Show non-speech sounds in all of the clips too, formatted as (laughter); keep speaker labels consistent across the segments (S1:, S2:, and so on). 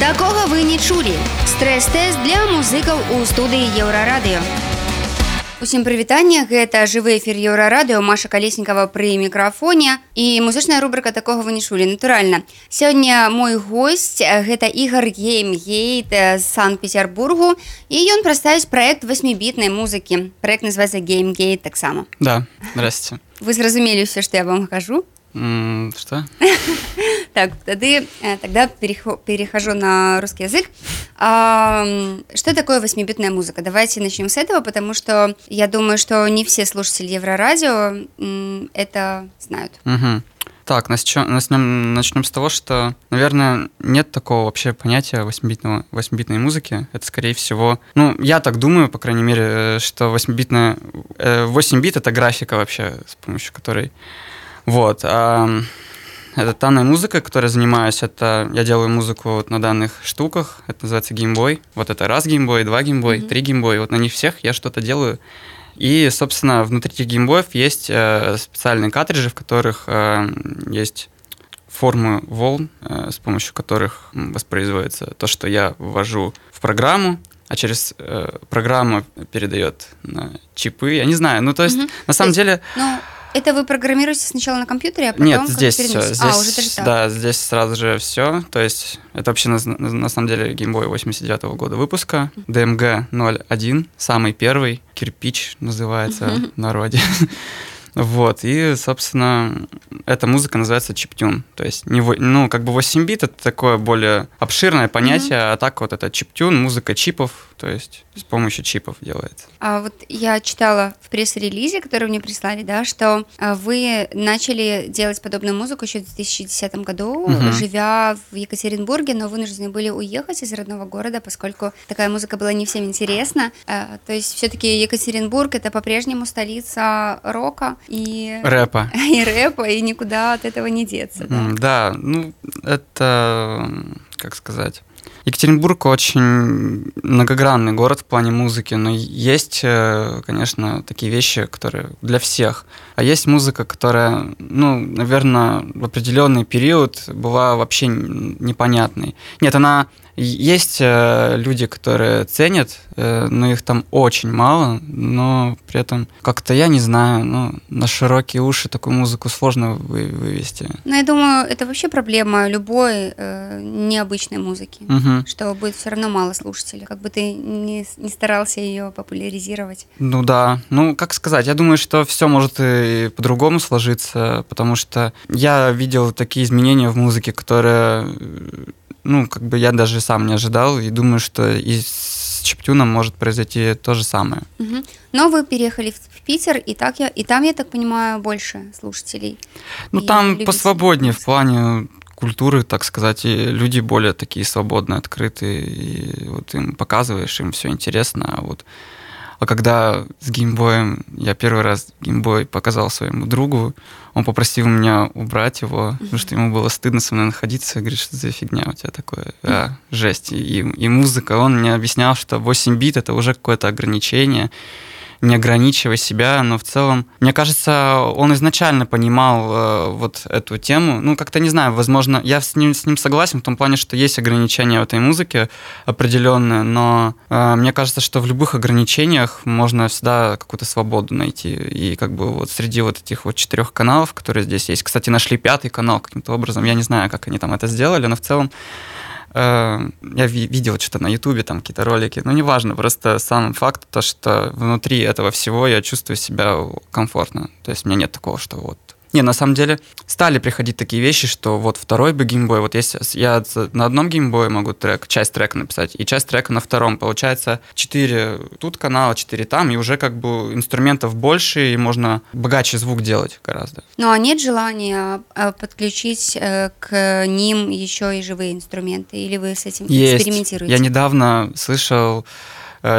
S1: Такога вы не чулі. Стрэс-тэст для музыкаў у студыі Еўрарадыё. Усім прывітання гэта жывы эфір Еўрарадыё Маша Калеснікава пры мікрафоне. І музычная рубрыка такога вы не чулі натуральна. Сёння мой гость гэта Ігар GameGate з Санкт-Пецярбургу. І ён прадставіць проект васьмібітнай музыкі. Праект называецца GameGate таксама.
S2: Да, здрасте.
S1: вы зразумелі ўсё, што я вам кажу
S2: Что? (laughs)
S1: так э, тогда перехо- перехожу на русский язык что такое восьмибитная музыка давайте начнем с этого потому что я думаю что не все слушатели еврорадио это знают.
S2: Так, начнем, начнем, с того, что, наверное, нет такого вообще понятия восьмибитного, восьмибитной музыки. Это, скорее всего, ну, я так думаю, по крайней мере, э, что восьмибитная, э, 8 бит — это графика вообще, с помощью которой... Вот. а, это данная музыка, которой занимаюсь, это я делаю музыку вот на данных штуках, это называется Game Boy. Вот это раз Game Boy, два Game Boy,
S1: Мгм.
S2: три Game Boy, вот на них всех я что-то делаю. И, собственно, внутри этих Game Boy ев есть э, специальные картриджи, в которых э, есть формы волн, э, с помощью которых воспроизводится то, что я ввожу в программу, а через э, программу передает на чипы. Я не знаю, ну то есть
S1: Мгм.
S2: на самом
S1: То есть
S2: деле
S1: Ну, это вы программируете сначала на компьютере, а потом
S2: нет, здесь все,
S1: переносите?
S2: здесь
S1: А, уже даже так.
S2: да, здесь сразу же все. То есть это вообще на, на- самом деле геймбой 89 года выпуска, DMG 01, самый первый, кирпич называется в народе. (laughs) Вот, и, собственно, эта музыка называется чиптюн. То есть, не, ну, как бы 8 бит это такое более обширное понятие, а так вот это чиптюн, музыка чипов, то есть с помощью чипов делается.
S1: А вот я читала в пресс-релизе, который мне прислали, да, что а, вы начали делать подобную музыку еще в 2010 году,
S2: Мгм.
S1: живя в Екатеринбурге, но вынуждены были уехать из родного города, поскольку такая музыка была не всем интересна. А, То есть все-таки Екатеринбург это по-прежнему столица рока и
S2: Рэпа. (laughs)
S1: и рэпа, и никуда от этого не деться. да.
S2: Да, ну, это, как сказать... Екатеринбург очень многогранный город в плане музыки, но есть, э, конечно, такие вещи, которые для всех. А есть музыка, которая, ну, наверное, в определенный период была вообще непонятной. Нет, она есть э, люди, которые ценят, э, но их там очень мало, но при этом как-то я не знаю, ну, на широкие уши такую музыку сложно вы- вывести.
S1: Но я думаю, это вообще проблема любой э, необычной музыки.
S2: Мгм.
S1: что будет все равно мало слушателей, как бы ты не, не старался ее популяризировать.
S2: Ну да, ну как сказать, я думаю, что все может и по-другому сложиться, потому что я видел такие изменения в музыке, которые, ну как бы я даже сам не ожидал, и думаю, что и с чиптюном может произойти то же самое.
S1: Мгм. Но вы переехали в, Питер, и, так я, и там, я так понимаю, больше слушателей.
S2: Ну там посвободнее в плане культуры, так сказать, и люди более такие свободные, открытые, и вот им показываешь, им все интересно, а вот а когда с геймбоем, я первый раз геймбой показал своему другу, он попросил меня убрать его, потому что ему было стыдно со мной находиться, и говорит, что за фигня у тебя такое, а, жесть. И, и музыка, он мне объяснял, что 8 бит это уже какое-то ограничение, не ограничивай себя, но в целом, мне кажется, он изначально понимал э, вот эту тему. Ну, как-то не знаю, возможно, я с ним, с ним согласен в том плане, что есть ограничения в этой музыке определенные, но э, мне кажется, что в любых ограничениях можно всегда какую-то свободу найти. И как бы вот среди вот этих вот четырех каналов, которые здесь есть, кстати, нашли пятый канал каким-то образом, я не знаю, как они там это сделали, но в целом я ви- видел что-то на Ютубе, там какие-то ролики, ну, неважно, просто сам факт, то, что внутри этого всего я чувствую себя комфортно. То есть у меня нет такого, что вот... Не, на самом деле стали приходить такие вещи, что вот второй бы геймбой, вот если я на одном геймбое могу трек, часть трека написать, и часть трека на втором. Получается, четыре тут канала, четыре там, и уже как бы инструментов больше, и можно богаче звук делать гораздо.
S1: Ну а нет желания э, подключить э, к ним еще и живые инструменты? Или вы с этим
S2: Есть.
S1: экспериментируете?
S2: Я недавно слышал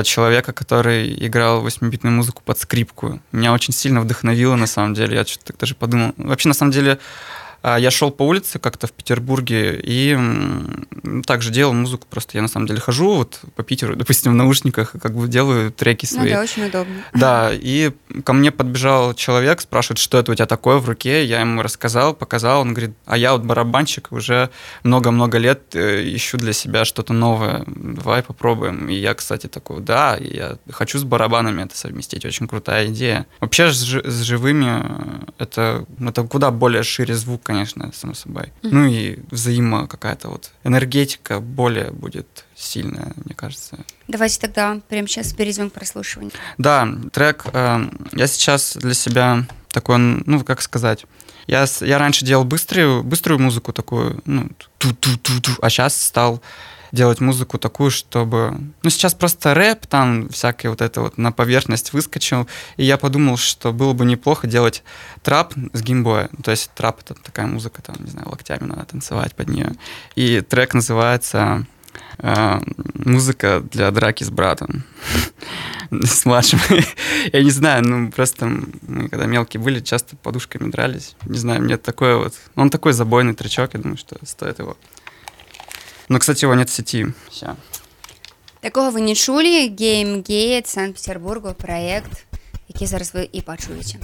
S2: человека, который играл 8-битную музыку под скрипку. Меня очень сильно вдохновило, на самом деле. Я что-то даже подумал. Вообще, на самом деле, я шел по улице как-то в Петербурге и также делал музыку. Просто я на самом деле хожу вот по Питеру, (laughs) допустим, в наушниках, как бы делаю треки ну свои.
S1: Ну да, очень удобно.
S2: Да, и ко мне подбежал человек, спрашивает, что это у тебя такое в руке. Я ему рассказал, показал. Он говорит, а я вот барабанщик, уже много-много лет э, ищу для себя что-то новое. Давай попробуем. И я, кстати, такой, да, я хочу с барабанами это совместить. Очень крутая идея. Вообще с, с живыми э, это, это куда более шире звук, конечно, само собой. Mm-hmm. Ну и взаимо какая-то вот энергетика более будет сильная, мне кажется.
S1: Давайте тогда прямо сейчас перейдем к прослушиванию.
S2: Да, трек э, я сейчас для себя такой, ну, как сказать, я, я раньше делал быструю, быструю музыку такую, ну, ту-ту-ту-ту, а сейчас стал делать музыку такую, чтобы... Ну, сейчас просто рэп, там всякое вот это вот на поверхность выскочил, и я подумал, что было бы неплохо делать трап с геймбоя. То есть трап — это такая музыка, там, не знаю, локтями надо танцевать под нее. И трек называется э, «Музыка для драки с братом». (laughs) с младшим. (laughs) Я не знаю, ну просто мы когда мелкие были, часто подушками дрались. Не знаю, мне такое вот... Он такой забойный тречок, я думаю, что стоит его но, кстати, его нет в сети. Все.
S1: Такого вы не чулі геймгейт санкт-петербургу проект який зараз ви і пачуеце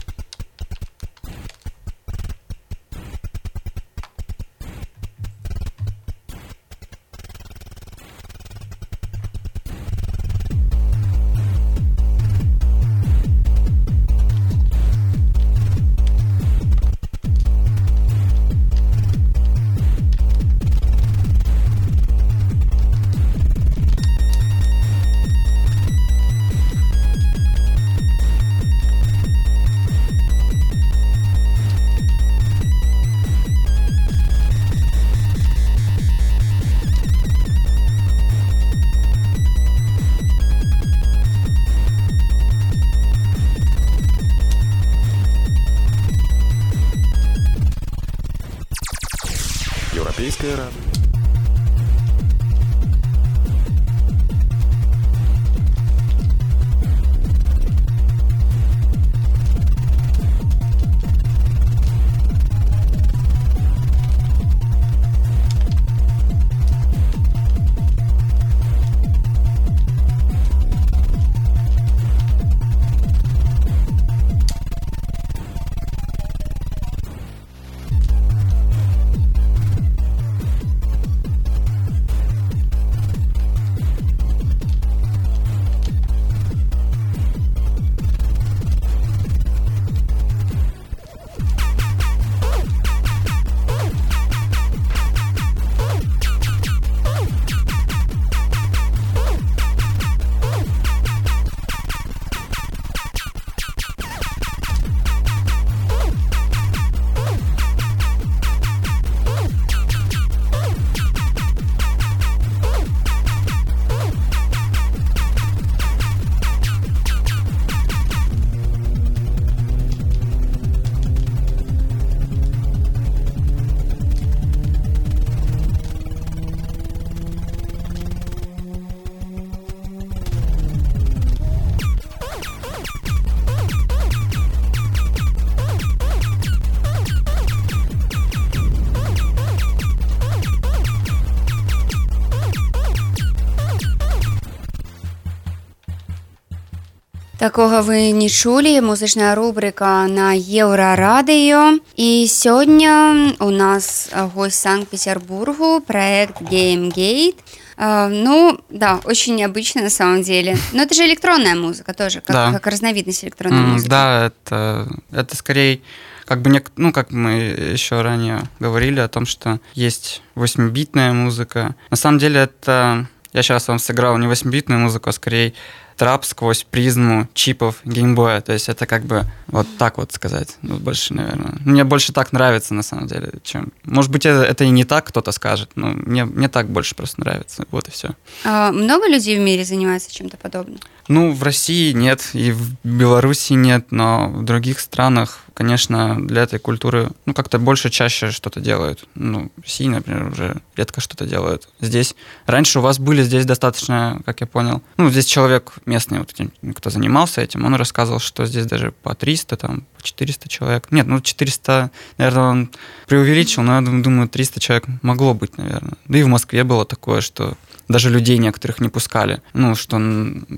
S1: Такога вы не чулі музычная рубрика на еўрарадыё і сёння у нас гость санкт-петербургу проект GameGate Uh, ну, да, очень необычно на самом деле. Но это же электронная музыка тоже, как, да. как разновидность электронной mm, музыки.
S2: Да, это, это скорее, как бы, не, ну, как мы еще ранее говорили о том, что есть 8-битная музыка. На самом деле это... Я сейчас вам сыграл не 8-битную музыку, а скорее трап сквозь призму чипов геймбоя. То есть это как бы вот так вот сказать. Ну, больше, наверное. Мне больше так нравится, на самом деле, чем... Может быть, это, это и не так кто-то скажет, но мне, мне так больше просто нравится. Вот и все.
S1: А много людей в мире занимается чем-то подобным?
S2: Ну, в России нет, и в Беларуси нет, но в других странах конечно, для этой культуры, ну, как-то больше, чаще что-то делают. Ну, России, например, уже редко что-то делают. Здесь, раньше у вас были здесь достаточно, как я понял, ну, здесь человек местный, вот кто занимался этим, он рассказывал, что здесь даже по 300, там, по 400 человек. Нет, ну, 400, наверное, он преувеличил, но я думаю, 300 человек могло быть, наверное. Да и в Москве было такое, что даже людей некоторых не пускали. Ну, что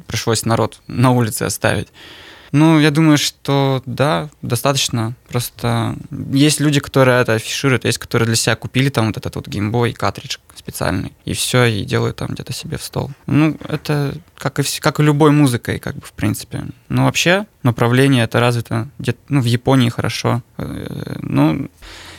S2: пришлось народ на улице оставить. Ну, я думаю, что да, достаточно. Просто есть люди, которые это афишируют, есть, которые для себя купили там вот этот вот геймбой, картридж специальный, и все, и делают там где-то себе в стол. Ну, это как и, как и любой музыкой, как бы, в принципе. Ну, вообще, направление это развито где-то, ну, в Японии хорошо. Э, ну,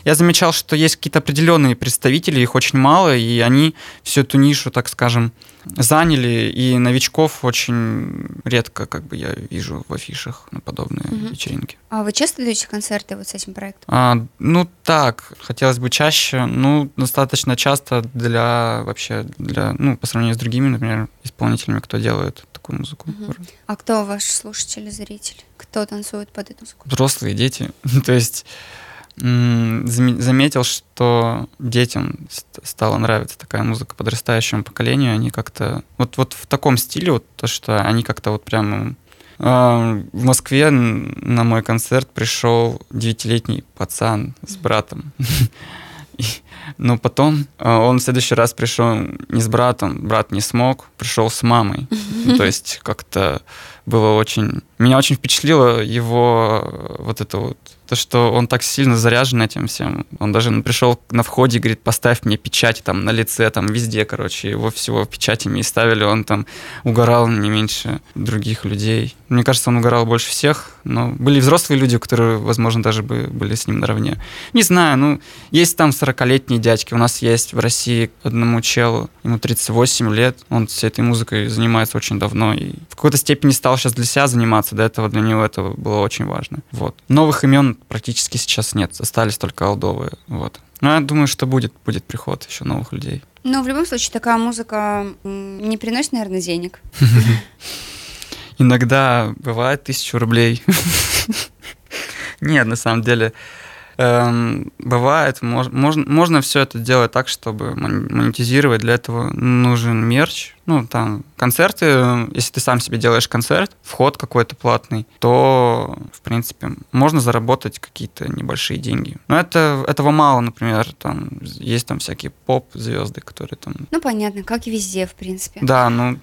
S2: я замечал, что есть какие-то определенные представители, их очень мало, и они всю эту нишу, так скажем, заняли, и новичков очень редко, как бы я вижу в афишах на подобные угу. вечеринки.
S1: А вы часто даете концерты вот с этим проектом?
S2: А, ну так, хотелось бы чаще, ну достаточно часто для вообще для, ну по сравнению с другими, например, исполнителями, кто делает такую музыку. Угу.
S1: А кто ваш слушатель, зритель? Кто танцует под эту музыку?
S2: Взрослые дети, (laughs) то есть заметил, что детям стала нравиться такая музыка подрастающему поколению. Они как-то вот, вот в таком стиле, вот то, что они как-то вот прямо в Москве на мой концерт пришел девятилетний пацан с братом. (laughs) Но потом а, он в следующий раз пришел не с братом, брат не смог, пришел с мамой. (laughs) То есть как-то было очень... Меня очень впечатлило его вот это вот то, что он так сильно заряжен этим всем. Он даже пришел на входе и говорит, поставь мне печать там на лице, там везде, короче, его всего печатями и ставили, он там угорал не меньше других людей. Мне кажется, он угорал больше всех, но были взрослые люди, которые, возможно, даже бы были с ним наравне. Не знаю, ну, есть там 40-летние дядьки, у нас есть в России одному челу, ему 38 лет, он всей этой музыкой занимается очень давно и в какой-то степени стал сейчас для себя заниматься, до этого для него это было очень важно. Вот. Новых имен практически сейчас нет, остались только алдовые. Вот. Но я думаю, что будет, будет приход еще новых людей.
S1: Но в любом случае такая музыка не приносит, наверное, денег.
S2: Иногда бывает тысячу рублей. (laughs) Нет, на самом деле, бывает, мож, можно, можно все это делать так, чтобы монетизировать. Для этого нужен мерч. Ну, там, концерты, если ты сам себе делаешь концерт, вход какой-то платный, то, в принципе, можно заработать какие-то небольшие деньги. Но это, этого мало, например, там есть там всякие поп-звезды, которые там...
S1: Ну, понятно, как и везде, в принципе.
S2: Да, ну,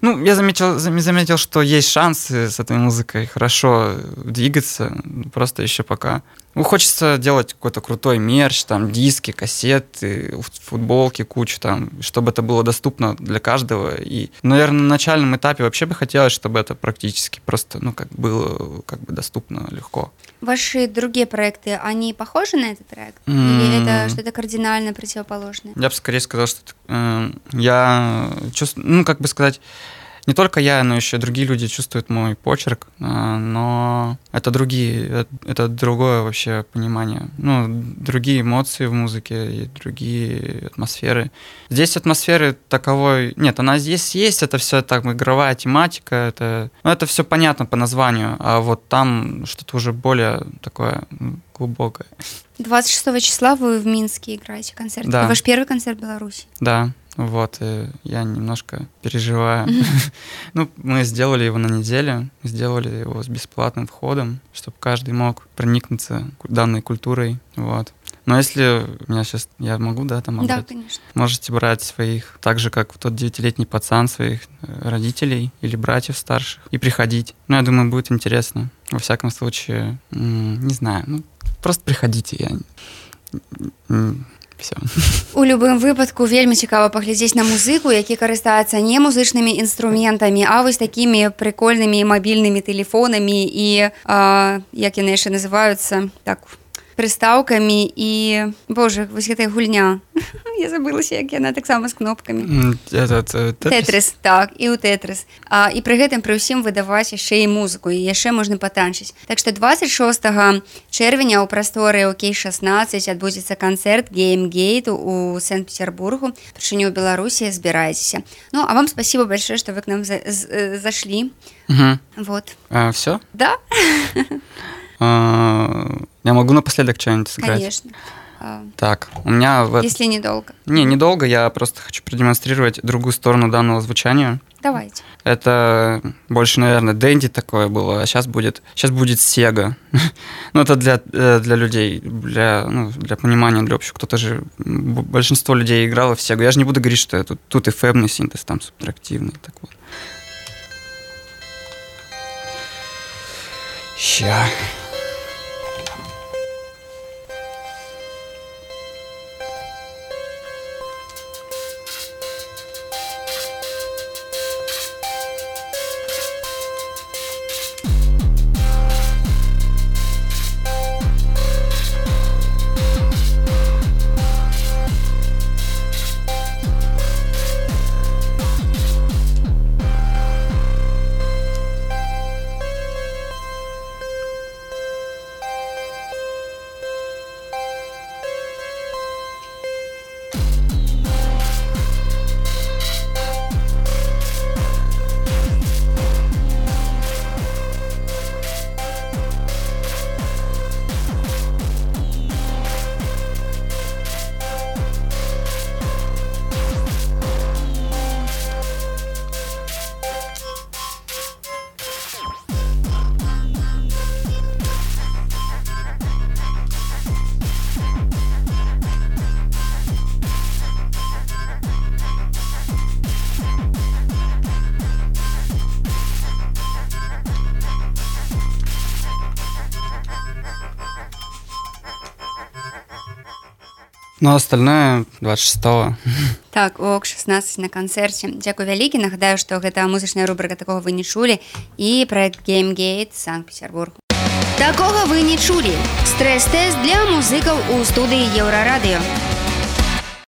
S2: ну, я заметил, заметил, что есть шансы с этой музыкой хорошо двигаться, просто еще пока ну, хочется делать какой-то крутой мерч, там, диски, кассеты, футболки, кучу там, чтобы это было доступно для каждого. И, наверное, на начальном этапе вообще бы хотелось, чтобы это практически просто, ну, как было как бы доступно легко.
S1: Ваши другие проекты, они похожи на этот проект? Или это что-то кардинально противоположное?
S2: Я бы скорее сказал, что э, я чувствую, ну, как бы сказать, не только я, но еще другие люди чувствуют мой почерк, а, но это другие, э, это другое вообще понимание. Ну, другие эмоции в музыке и другие атмосферы. Здесь атмосферы таковой... Нет, она здесь есть, это все так игровая тематика, это, ну, это все понятно по названию, а вот там что-то уже более такое глубокое.
S1: 26 числа вы в Минске играете концерт. Да. Ваш первый концерт в Беларуси.
S2: Да. Вот, и я немножко переживаю. (laughs) ну, мы сделали его на неделю, сделали его с бесплатным входом, чтобы каждый мог проникнуться данной культурой. Вот. Но если меня сейчас, я могу, да, там
S1: Да, конечно.
S2: Можете брать своих, так же, как тот девятилетний пацан, своих э, родителей или братьев старших и приходить. Ну, я думаю, будет интересно. Во всяком случае, не знаю, ну, просто приходите. Я все
S1: у любым выпадку вельмі цікава паглядзець на музыку які карыстаецца не музычнымі інструментамі а вось такімі прыкольнымі мабільнымі тэлефонамі і а, як яны яшчэ называюцца так у прыстаўкамі і Боже вось гэтая гульня. (laughs) Я забылася як яна таксама з кнопкамі тетрис так і у тетрис а, і пры гэтым пры ўсім выдаваць яшчэ і музыку і яшчэ можна патанчыць. Так што 26 чэрвеня ў прасторы Окей 16 адбудзецца канцэрт геймгейту у Сент-Петербургу прычыню Беларусі збіраецеся Ну а вам спасибо большое что вы к нам за, зашлі
S2: угу.
S1: вот.
S2: А, все
S1: да.
S2: А, (laughs) я могу напоследок что-нибудь сыграть?
S1: Конечно. А,
S2: Так, у меня... В...
S1: Если недолго.
S2: Не, недолго, я просто хочу продемонстрировать другую сторону данного звучания.
S1: Давайте.
S2: Это больше, наверное, Дэнди такое было, а сейчас будет, сейчас будет Сега. (laughs) ну, это для, э, для людей, для, ну, для понимания, для общего. Кто-то же, большинство людей играло в Сегу. Я же не буду говорить, что тут, тут эфемный синтез, там субтрактивный. Так вот. Ща. Ну, а остальное 26-го. (laughs)
S1: Так, ок, 16 на канцэрце. Дзякуй вялікі. Нагадаю, што гэта музычная рубрыка такога вы не чулі і праект GameGate Санкт-Петербург. Такога вы не чулі. Стрэс-тэст для музыкаў у студыі Еўрарадыё.